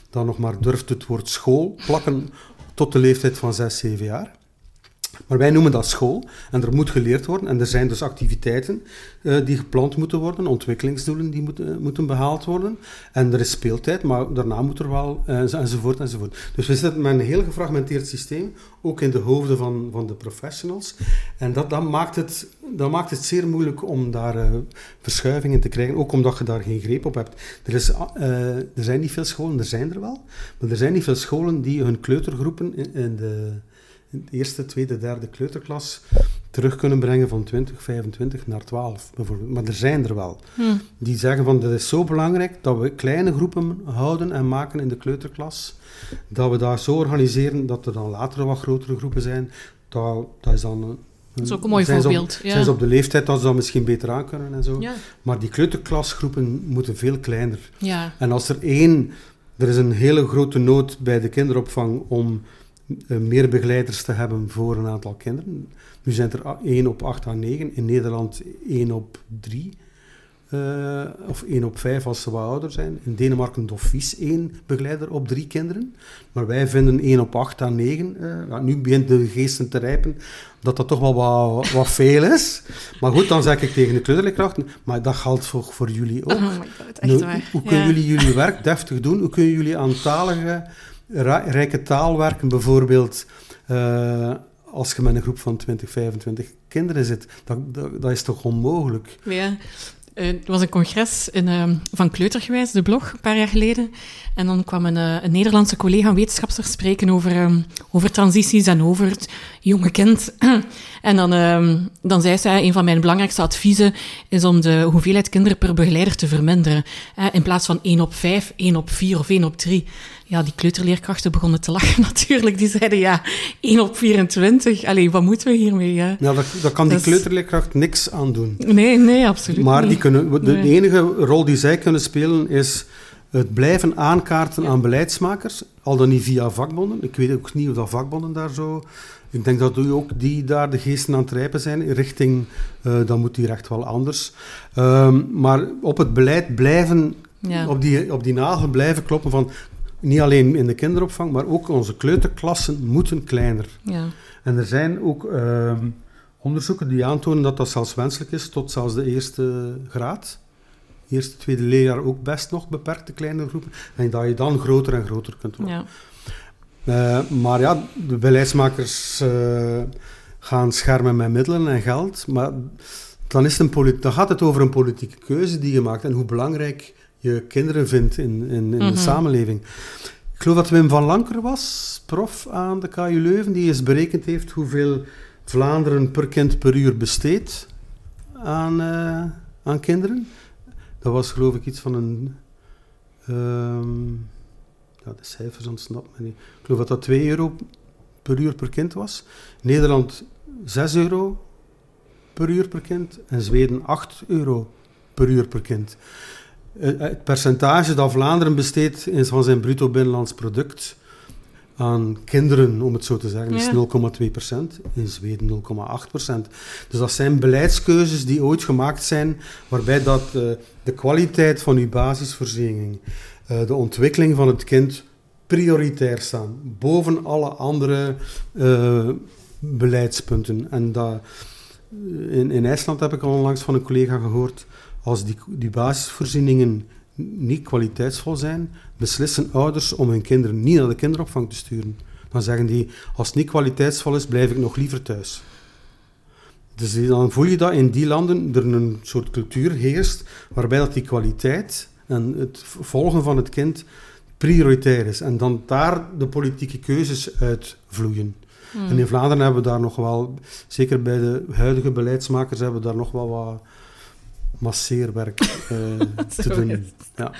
dat nog maar durft het woord school plakken tot de leeftijd van 6, 7 jaar. Maar wij noemen dat school en er moet geleerd worden. En er zijn dus activiteiten uh, die gepland moeten worden, ontwikkelingsdoelen die moeten, moeten behaald worden. En er is speeltijd, maar daarna moet er wel, uh, enzovoort, enzovoort. Dus we zitten met een heel gefragmenteerd systeem, ook in de hoofden van, van de professionals. En dat, dat, maakt het, dat maakt het zeer moeilijk om daar verschuivingen te krijgen, ook omdat je daar geen greep op hebt. Er, is, er zijn niet veel scholen, er zijn er wel, maar er zijn niet veel scholen die hun kleutergroepen in de in de eerste, tweede, derde kleuterklas terug kunnen brengen van 20, 25 naar 12 bijvoorbeeld. Maar er zijn er wel. Hmm. Die zeggen van, dat is zo belangrijk dat we kleine groepen houden en maken in de kleuterklas. Dat we daar zo organiseren dat er dan later wat grotere groepen zijn. Dat, dat is dan... Een, dat is ook een mooi voorbeeld. Ze op, Zijn ze op de leeftijd dat ze dat misschien beter aan kunnen en zo. Ja. Maar die kleuterklasgroepen moeten veel kleiner. Ja. En als er één... Er is een hele grote nood bij de kinderopvang om meer begeleiders te hebben voor een aantal kinderen. Nu zijn er 1 op 8 à 9, in Nederland 1 op 3. Uh, eh, of 1 op 5 als ze wat ouder zijn. In Denemarken Doffies 1 begeleider op 3 kinderen. Maar wij vinden 1 op 8 à 9. Uh, ja, nu begint de geesten te rijpen dat dat toch wel wat, wat veel is. Maar goed, dan zeg ik tegen de kleuterleerkrachten, maar dat geldt voor, voor jullie ook. Oh my God, echt waar. Hoe kunnen ja. jullie jullie werk deftig doen? Hoe kunnen jullie aantalige rijke taalwerken bijvoorbeeld, uh, als je met een groep van 20, 25 kinderen zit, dat, dat, is toch onmogelijk? Ja, uh, er was een congres in, uh, van Kleutergewijs, de blog, een paar jaar geleden. En dan kwam een, uh, een Nederlandse collega, een wetenschapster, spreken over, um, over transities en over het jonge kind. en dan, um, dan zei zij, een van mijn belangrijkste adviezen is om de hoeveelheid kinderen per begeleider te verminderen. in plaats van 1 op 5, 1 op 4 of 1 op 3 ja, die kleuterleerkrachten begonnen te lachen natuurlijk. Die zeiden, ja, 1 op 24. Allee, wat moeten we hiermee? Ja, ja dat, dat kan die kleuterleerkracht niks aan doen. Nee, nee, absoluut Maar die kunnen, de enige rol die zij kunnen spelen is het blijven aankaarten aan beleidsmakers, al dan niet via vakbonden. Ik weet ook niet of dat vakbonden daar zo... Ik denk dat ook die daar de geesten aan het rijpen zijn, richting, uh, dan moet hier echt wel anders. Um, maar op het beleid blijven, ja. op, die, op die nagel blijven kloppen van... Niet alleen in de kinderopvang, maar ook onze kleuterklassen moeten kleiner. Ja. En er zijn ook uh, onderzoeken die aantonen dat dat zelfs wenselijk is tot zelfs de eerste graad eerste, tweede leerjaar ook best nog beperkte kleine groepen. En dat je dan groter en groter kunt worden. Ja. Uh, maar ja, de beleidsmakers uh, gaan schermen met middelen en geld. Maar dan, is het een dan gaat het over een politieke keuze die je maakt en hoe belangrijk je kinderen vindt in, in, in de mhm. samenleving. Ik geloof dat Wim van Lanker was, prof aan de KU Leuven, die eens berekend heeft hoeveel Vlaanderen per kind per uur besteedt aan, uh, aan kinderen. Dat was geloof ik iets van een... Um, ja, de cijfers ontsnappen me niet. Ik geloof dat dat 2 euro per uur per kind was. Nederland 6 euro per uur per kind en Zweden 8 euro per uur per kind. Eh, het percentage dat Vlaanderen besteedt van zijn bruto binnenlands product aan kinderen, om het zo te zeggen, is 0,2%. In Zweden 0,8%. Dus dat zijn beleidskeuzes die ooit gemaakt zijn, waarbij dat, uh, de kwaliteit van uw basisvoorziening, uh, de ontwikkeling van het kind prioritair staan, boven alle andere uh, beleidspunten. En dat, in, in IJsland heb ik al onlangs van een collega gehoord, als die, die basisvoorzieningen niet kwaliteitsvol zijn, beslissen ouders om hun kinderen niet naar de kinderopvang te sturen. Dan zeggen die, als het niet kwaliteitsvol is, blijf ik nog liever thuis. Dus dan voel je dat in die landen er een soort cultuur heerst, waarbij dat die kwaliteit en het volgen van het kind prioritair is. En dan daar de politieke keuzes uit vloeien. Hmm. En in Vlaanderen hebben we daar nog wel, zeker bij de huidige beleidsmakers, hebben we daar nog wel wat masseerwerk uh, te doen. Ja.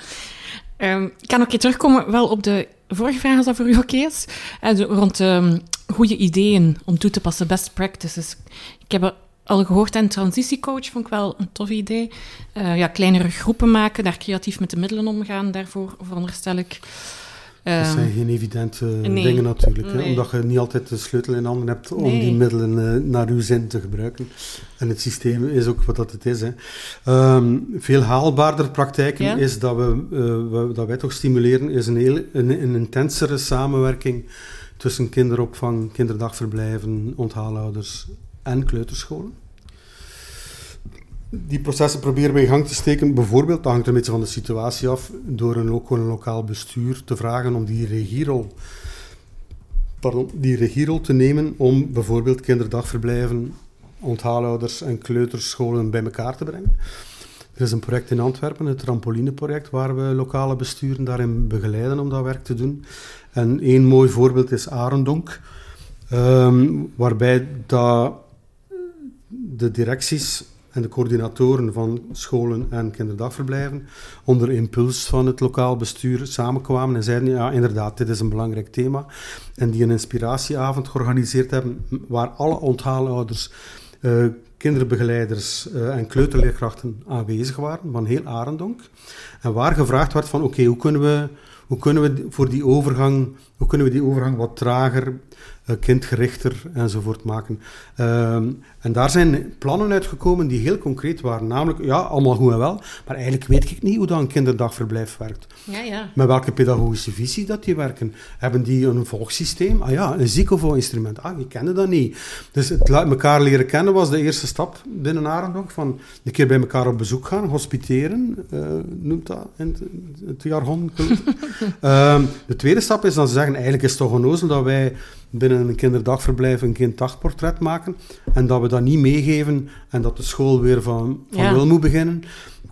Um, ik kan ook keer terugkomen wel op de vorige vraag, als dat voor u oké is. Uh, rond um, goede ideeën om toe te passen, best practices. Ik heb al gehoord aan transitiecoach, vond ik wel een tof idee. Uh, ja, kleinere groepen maken, daar creatief met de middelen omgaan, daarvoor veronderstel ik. Dat zijn ehm, geen evidente dingen natuurlijk, hè? omdat je niet altijd de sleutel in handen hebt om die middelen uh, naar uw zin te gebruiken. En het systeem is ook wat dat het is. Hè. Um, veel haalbaarder praktijken is dat, we, uh, we, dat wij toch stimuleren, is een, heel, een, een intensere samenwerking tussen kinderopvang, kinderdagverblijven, onthaalouders en kleuterscholen die processen proberen we in gang te steken. Bijvoorbeeld, dat hangt een beetje van de situatie af, door een, lo een lokaal bestuur te vragen om die regierol, pardon, die regierol te nemen om bijvoorbeeld kinderdagverblijven, onthaalouders en kleuterscholen bij elkaar te brengen. Er is een project in Antwerpen, het trampolineproject, waar we lokale besturen daarin begeleiden om dat werk te doen. En één mooi voorbeeld is Arendonk, um, waarbij dat de directies en de coördinatoren van scholen en kinderdagverblijven onder impuls van het lokaal bestuur samenkwamen en zeiden, ja inderdaad, dit is een belangrijk thema. En die een inspiratieavond georganiseerd hebben waar alle onthaalouders, uh, kinderbegeleiders uh, en kleuterleerkrachten aanwezig waren, van heel Arendonk. En waar gevraagd werd van, oké, hoe kunnen we hoe kunnen we voor die overgang, hoe kunnen we die overgang wat trager, kindgerichter enzovoort maken. Ehm, en daar zijn plannen uitgekomen die heel concreet waren. Namelijk, ja, allemaal goed en wel, maar eigenlijk weet ik niet hoe dat een kinderdagverblijf werkt. Ja, ja. Met welke pedagogische visie dat die werken. Hebben die een volgsysteem? Ah ja, een ziekenvolginstrument. Ah, die kennen dat niet. Dus het elkaar leren kennen was de eerste stap binnen Arendonk. Van een keer bij elkaar op bezoek gaan, hospiteren, uh, noemt dat in het, jargon. um, de tweede stap is dan te zeggen, eigenlijk is het toch onnozel dat wij binnen een kinderdagverblijf een kinddagportret maken en dat we dat niet meegeven en dat de school weer van, van ja. nul moet beginnen.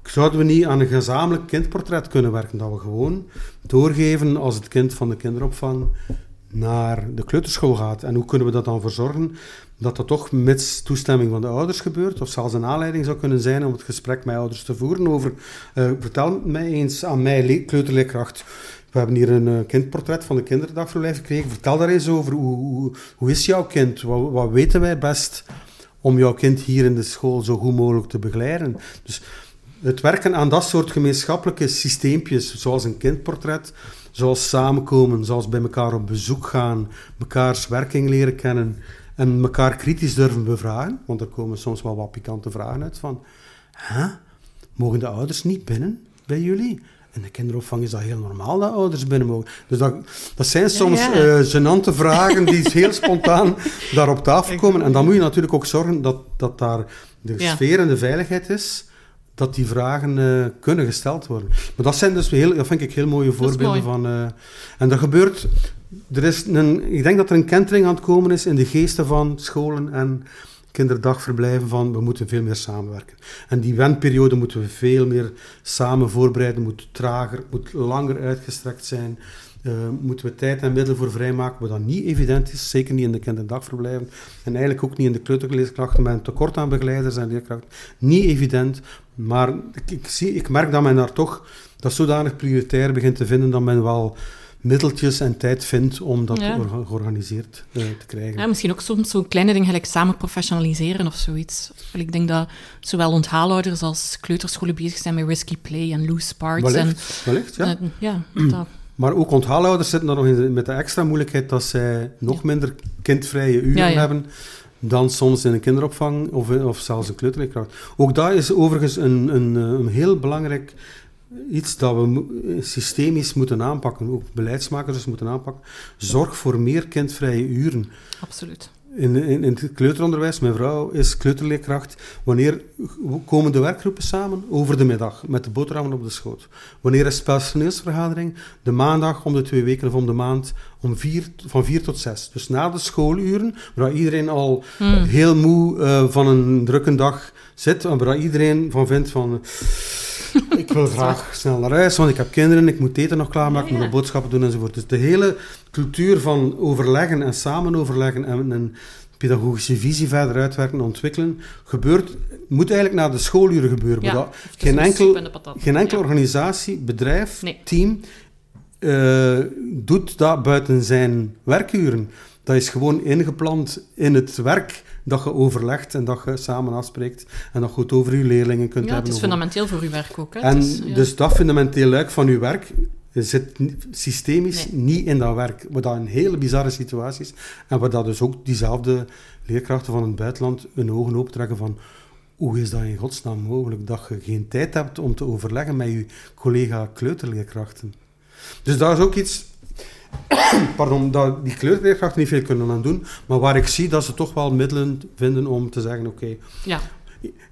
Zouden we niet aan een gezamenlijk kindportret kunnen werken? Dat we gewoon doorgeven als het kind van de kinderopvang naar de kleuterschool gaat. En hoe kunnen we dat dan verzorgen dat dat toch met toestemming van de ouders gebeurt? Of zelfs een aanleiding zou kunnen zijn om het gesprek met ouders te voeren over... Uh, vertel mij eens aan mij, kleuterleerkracht, we hebben hier een uh, kindportret van de kinderdagverblijf gekregen. Vertel daar eens over. Hoe, hoe, is jouw kind? Wat, wat, weten wij best om jouw kind hier in de school zo goed mogelijk te begeleiden? Dus het werken aan dat soort gemeenschappelijke systeempjes, zoals een kindportret, zoals samenkomen, zoals bij elkaar op bezoek gaan, mekaars werking leren kennen en elkaar kritisch durven bevragen, want er komen soms wel wat pikante vragen uit van, mogen de ouders niet binnen bij jullie? In de kinderopvang is dat heel normaal dat ouders binnen mogen. Dus dat, dat zijn soms ja. eh, gênante vragen die heel spontaan daar op tafel komen. En dan moet je natuurlijk ook zorgen dat, dat daar de Ja. sfeer en de veiligheid is, dat die vragen eh, kunnen gesteld worden. Maar dat zijn dus heel, dat vind ik heel mooie voorbeelden mooi. van. eh, en dat gebeurt. Er is een, ik denk dat er een kentering aan het komen is in de geesten van scholen en kinderdagverblijven van we moeten veel meer samenwerken. En die wendperiode moeten we veel meer samen voorbereiden, moet trager, moet langer uitgestrekt zijn. Eh, moeten we tijd en middelen voor vrijmaken, wat dan niet evident is, zeker niet in de kinderdagverblijven en eigenlijk ook niet in de kleuterleerkrachten met een tekort aan begeleiders en leerkrachten. Niet evident, maar ik, zie, ik merk dat men daar toch dat zodanig prioritair begint te vinden dat men wel middeltjes en tijd vindt om dat Ja. orga- georganiseerd eh, te krijgen. Ja, misschien ook soms zo'n kleine dingen gelijk samen professionaliseren of zoiets. Ik denk dat zowel onthaalouders als kleuterscholen bezig zijn met risky play en loose parts. Wellicht, wellicht, ja. En, eh, ja, dat, Maar ook onthaalouders zitten daar nog in, met de extra moeilijkheid dat zij nog minder kindvrije uren Ja, ja. hebben dan soms in een kinderopvang of, of zelfs een kleuterleerkracht. Ook dat is overigens een, een, eh, een heel belangrijk iets dat we systemisch moeten aanpakken, ook beleidsmakers dus moeten aanpakken. Zorg voor meer kindvrije uren. absoluut. In, in, in het kleuteronderwijs, mijn vrouw is kleuterleerkracht. Wanneer komen de werkgroepen samen? Over de middag, met de boterhammen op de schoot. Wanneer is personeelsvergadering? De maandag om de twee weken of om de maand om vier, van vier tot zes. Dus na de schooluren, waar iedereen al Hmm. heel moe eh, van een drukke dag zit, en waar iedereen van vindt van... ik wil graag snel naar huis, want ik heb kinderen, ik moet eten nog klaarmaken, ik moet boodschappen doen enzovoort. Dus de hele cultuur van overleggen en samen overleggen en een pedagogische visie verder uitwerken en ontwikkelen, gebeurt, moet eigenlijk na de schooluren gebeuren. Ja, dat- geen enkel, geen enkele organisatie, bedrijf, Nee. team eh, doet dat buiten zijn werkuren. Dat is gewoon ingeplant in het werk dat je overlegt en dat je samen afspreekt en dat je het over je leerlingen kunt Ja, het hebben. is over- fundamenteel voor uw werk ook. Hè. en Het is, ja. dus dat fundamenteel luik van uw werk zit systemisch Nee. niet in dat werk. Wat dat een hele bizarre situatie is. En waar dat dus ook diezelfde leerkrachten van het buitenland hun ogen optrekken van hoe is dat in godsnaam mogelijk dat je geen tijd hebt om te overleggen met je collega kleuterleerkrachten. Dus dat is ook iets pardon, dat die kleuterleerkrachten niet veel kunnen aan doen, maar waar ik zie dat ze toch wel middelen vinden om te zeggen, oké, ja.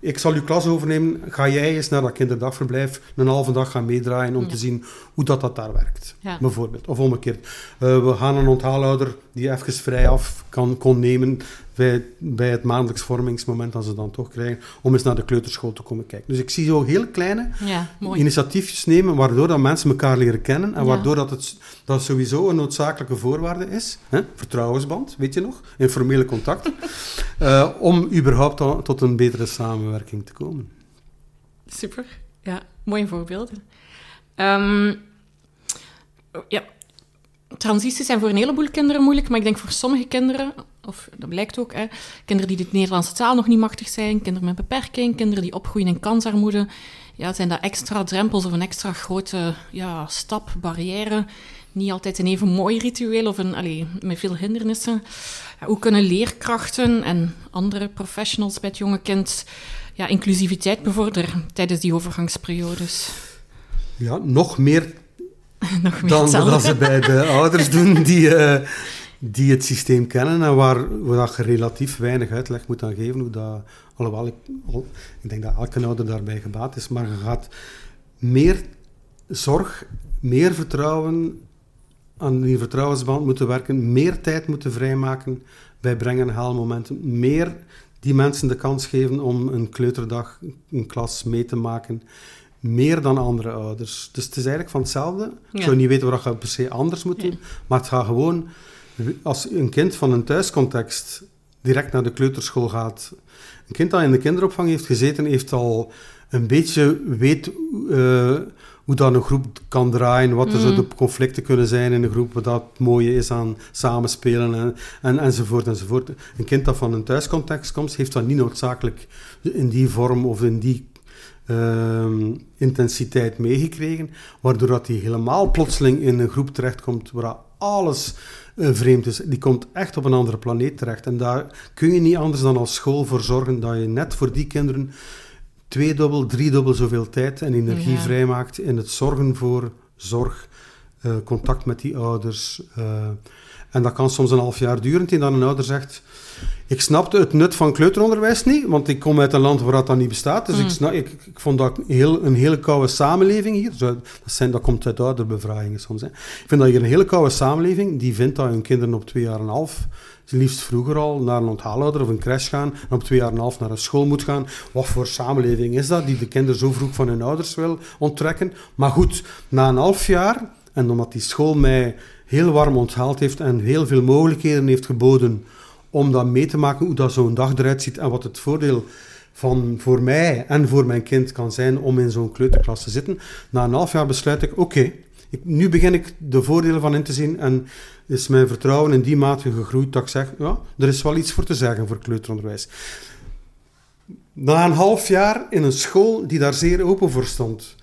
ik zal uw klas overnemen. Ga jij eens naar dat kinderdagverblijf een halve dag gaan meedraaien om Ja. te zien hoe dat, dat daar werkt. Ja. Bijvoorbeeld. Of omgekeerd. Eh, we gaan een onthaalhouder die even vrij af kan, kon nemen bij, bij het maandelijks vormingsmoment dat ze dan toch krijgen, om eens naar de kleuterschool te komen kijken. Dus ik zie zo heel kleine ja, initiatiefjes nemen, waardoor dat mensen elkaar leren kennen en waardoor dat het dat sowieso een noodzakelijke voorwaarde is. Hè? Vertrouwensband, weet je nog? Informele contact. eh, om überhaupt tot een betere samenwerking te komen. Super. Ja, mooie voorbeelden. Ehm, ja, transities zijn voor een heleboel kinderen moeilijk, maar ik denk voor sommige kinderen, of dat blijkt ook, hè, kinderen die de Nederlandse taal nog niet machtig zijn, kinderen met beperking, kinderen die opgroeien in kansarmoede, ja, zijn dat extra drempels of een extra grote ja, stap, barrière. Niet altijd een even mooi ritueel of een, allee, met veel hindernissen. Ja, hoe kunnen leerkrachten en andere professionals bij het jonge kind ja, inclusiviteit bevorderen tijdens die overgangsperiodes? Ja, nog meer Nog meer dan dat ze bij de ouders doen die, eh, die het systeem kennen en waar, waar je relatief weinig uitleg moet aan geven. Hoe dat, alhoewel, ik, al- ik denk dat elke ouder daarbij gebaat is, maar je gaat meer zorg, meer vertrouwen aan die vertrouwensband moeten werken, meer tijd moeten vrijmaken bij brengen en haalmomenten, meer die mensen de kans geven om een kleuterdag, een klas mee te maken, meer dan andere ouders. Dus het is eigenlijk van hetzelfde. Ik zou niet weten wat je per se anders moet Ja. doen, maar het gaat gewoon, als een kind van een thuiscontext direct naar de kleuterschool gaat, een kind dat in de kinderopvang heeft gezeten, heeft al een beetje weet eh, hoe dat een groep kan draaien, wat er zo Mm. de conflicten kunnen zijn in een groep, wat dat het mooie is aan samenspelen en, en, enzovoort enzovoort. Een kind dat van een thuiscontext komt, heeft dat niet noodzakelijk in die vorm of in die ehm, intensiteit meegekregen, waardoor dat hij helemaal plotseling in een groep terechtkomt waar alles vreemd is. Die komt echt op een andere planeet terecht. En daar kun je niet anders dan als school voor zorgen dat je net voor die kinderen tweedubbel, driedubbel zoveel tijd en energie ja. vrijmaakt in het zorgen voor zorg, uh, contact met die ouders. Uh, en dat kan soms een half jaar duren, tegen dan een ouder zegt... Ik snapte het nut van kleuteronderwijs niet, want ik kom uit een land waar dat, dat niet bestaat. Dus ik, snap, ik, ik, vond dat heel, een hele koude samenleving hier. dat, zijn, dat komt uit ouderbevragingen soms. Hè. Ik vind dat hier een hele koude samenleving, die vindt dat hun kinderen op twee jaar en een half liefst vroeger al naar een onthaalhouder of een crash gaan en op twee jaar en een half naar een school moet gaan. Wat voor samenleving is dat, die de kinderen zo vroeg van hun ouders wil onttrekken? Maar goed, na een half jaar, en omdat die school mij heel warm onthaald heeft en heel veel mogelijkheden heeft geboden om dat mee te maken, hoe dat zo'n dag eruit ziet en wat het voordeel van voor mij en voor mijn kind kan zijn om in zo'n kleuterklas te zitten. Na een half jaar besluit ik, oké, nu begin ik de voordelen van in te zien en is mijn vertrouwen in die mate gegroeid dat ik zeg, ja, er is wel iets voor te zeggen voor kleuteronderwijs. Na een half jaar in een school die daar zeer open voor stond.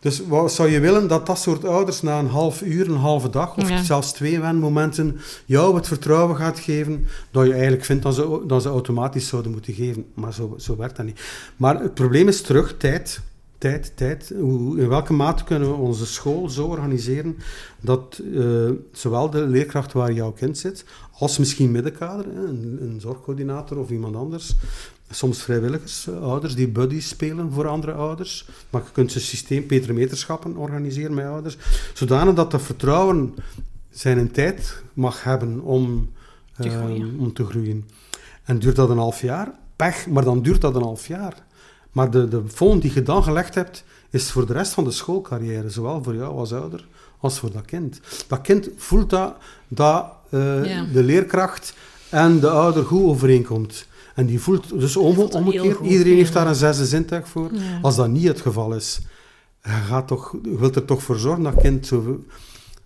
Dus wat zou je willen dat dat soort ouders na een half uur, een halve dag of zelfs twee wenmomenten jou het vertrouwen gaat geven dat je eigenlijk vindt dat ze, dat ze automatisch zouden moeten geven. Maar zo, zo werkt dat niet. Maar het probleem is terug tijd tijd, tijd. Hoe, in welke mate kunnen we onze school zo organiseren dat uh, zowel de leerkracht waar jouw kind zit, als misschien middenkader, een, een, zorgcoördinator of iemand anders, soms vrijwilligers, ouders die buddies spelen voor andere ouders, maar je kunt ze systeem petrometerschappen organiseren met ouders, zodanig dat dat vertrouwen zijn een tijd mag hebben om te, uh, om te groeien. En duurt dat een half jaar? Pech, maar dan duurt dat een half jaar. Maar de, de fond die je dan gelegd hebt, is voor de rest van de schoolcarrière, zowel voor jou als ouder, als voor dat kind. Dat kind voelt dat, dat uh, de leerkracht en de ouder goed overeenkomt. En die voelt dus om, omgekeerd, iedereen heeft daar een zesde zintuig voor. Ja. Als dat niet het geval is, je, gaat toch, je wilt er toch voor zorgen dat kind zo,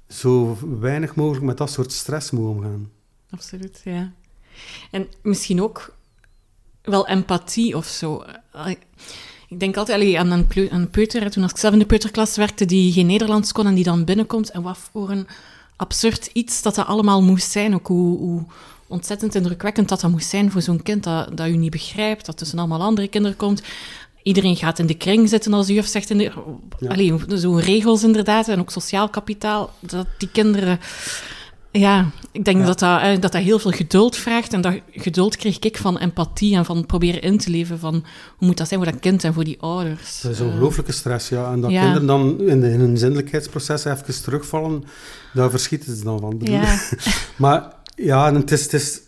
zo weinig mogelijk met dat soort stress moet omgaan. Absoluut, ja. En misschien ook wel empathie of zo. Ik denk altijd allee, aan een, een peuter, toen als ik zelf in de peuterklas werkte, die geen Nederlands kon en die dan binnenkomt. En wat voor een absurd iets dat dat allemaal moest zijn. Ook hoe, hoe ontzettend indrukwekkend dat dat moest zijn voor zo'n kind dat, dat u niet begrijpt, dat tussen allemaal andere kinderen komt. Iedereen gaat in de kring zitten als de juf zegt. In de, ja. zo'n regels inderdaad, en ook sociaal kapitaal, dat die kinderen ja, ik denk Dat, dat, dat dat heel veel geduld vraagt. En dat geduld kreeg ik van empathie en van proberen in te leven van hoe moet dat zijn voor dat kind en voor die ouders. Dat is een ongelooflijke stress, ja. En dat kinderen dan in, in hun zindelijkheidsproces even terugvallen, daar verschieten ze dan van. Ja. maar ja, het is, het, is,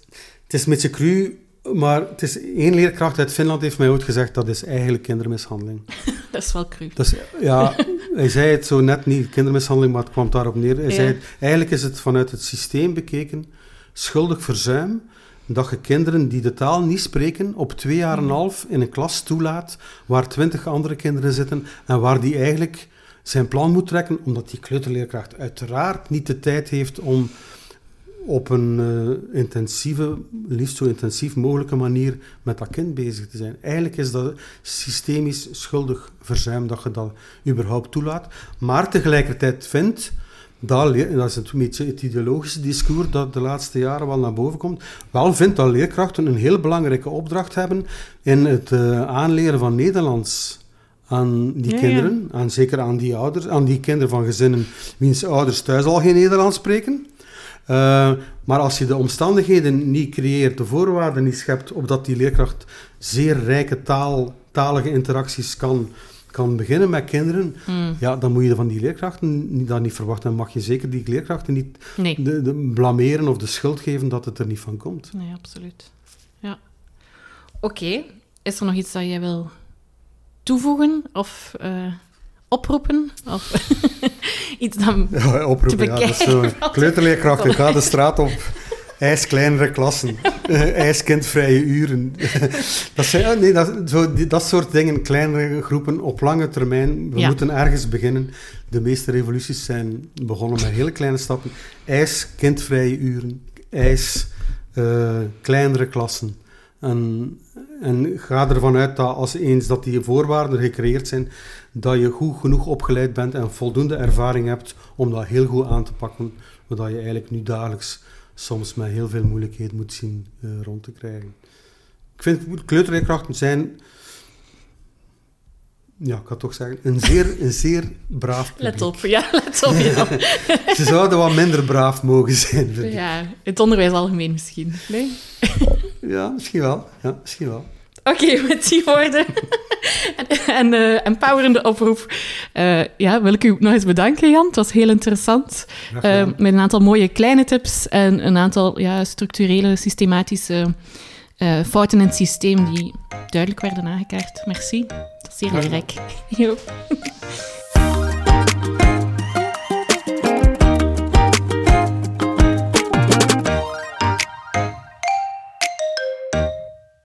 het is een beetje cru maar het is één leerkracht uit Finland heeft mij ooit gezegd dat is eigenlijk kindermishandeling. dat is wel cru. Dus, ja, hij zei het zo net niet kindermishandeling, maar het kwam daarop neer. Hij zei, eigenlijk is het vanuit het systeem bekeken schuldig verzuim dat je kinderen die de taal niet spreken op twee jaar en een half in een klas toelaat waar twintig andere kinderen zitten en waar die eigenlijk zijn plan moet trekken, omdat die kleuterleerkracht uiteraard niet de tijd heeft om op een uh, intensieve, liefst zo intensief mogelijke manier met dat kind bezig te zijn. Eigenlijk is dat systemisch schuldig verzuim dat je dat überhaupt toelaat. Maar tegelijkertijd vindt, dat, dat is een beetje het ideologische discours dat de laatste jaren wel naar boven komt, wel vindt dat leerkrachten een heel belangrijke opdracht hebben in het uh, aanleren van Nederlands aan die kinderen, en zeker aan die ouders, aan die kinderen van gezinnen wiens ouders thuis al geen Nederlands spreken. Uh, maar als je de omstandigheden niet creëert, de voorwaarden niet schept, opdat die leerkracht zeer rijke taal, talige interacties kan, kan beginnen met kinderen, hmm. ja, dan moet je van die leerkrachten dat niet verwachten. Dan mag je zeker die leerkrachten niet de, de blameren of de schuld geven dat het er niet van komt. Nee, absoluut. Ja. Oké, is er nog iets dat jij wil toevoegen? Of... Uh oproepen? Of iets dan ja, oproepen, ja, dat is zo. Kleuterleerkracht, ik ga de straat op. IJskleinere klassen, ijskindvrije uren. dat, zijn, nee, dat, zo, dat soort dingen, kleinere groepen op lange termijn. We moeten ergens beginnen. De meeste revoluties zijn begonnen met hele kleine stappen. IJs, kindvrije uren, ijs, uh, kleinere klassen. En, en ga ervan uit dat als eens dat die voorwaarden gecreëerd zijn, dat je goed genoeg opgeleid bent en voldoende ervaring hebt om dat heel goed aan te pakken, zodat je eigenlijk nu dagelijks soms met heel veel moeilijkheden moet zien uh, rond te krijgen. Ik vind kleuterleerkrachten zijn ja, ik kan toch zeggen, een zeer, een zeer braaf publiek. Let op, ja, let op. Ja. Ze zouden wat minder braaf mogen zijn. Ja, het onderwijs algemeen misschien. Nee? ja, misschien wel. Ja, misschien wel. Oké, met die woorden en uh, empowerende oproep uh, ja, wil ik u nog eens bedanken, Jan. Het was heel interessant. Uh, met een aantal mooie kleine tips en een aantal ja, structurele, systematische fouten in het systeem die duidelijk werden aangekaart. Merci. Dat is zeer leerrijk.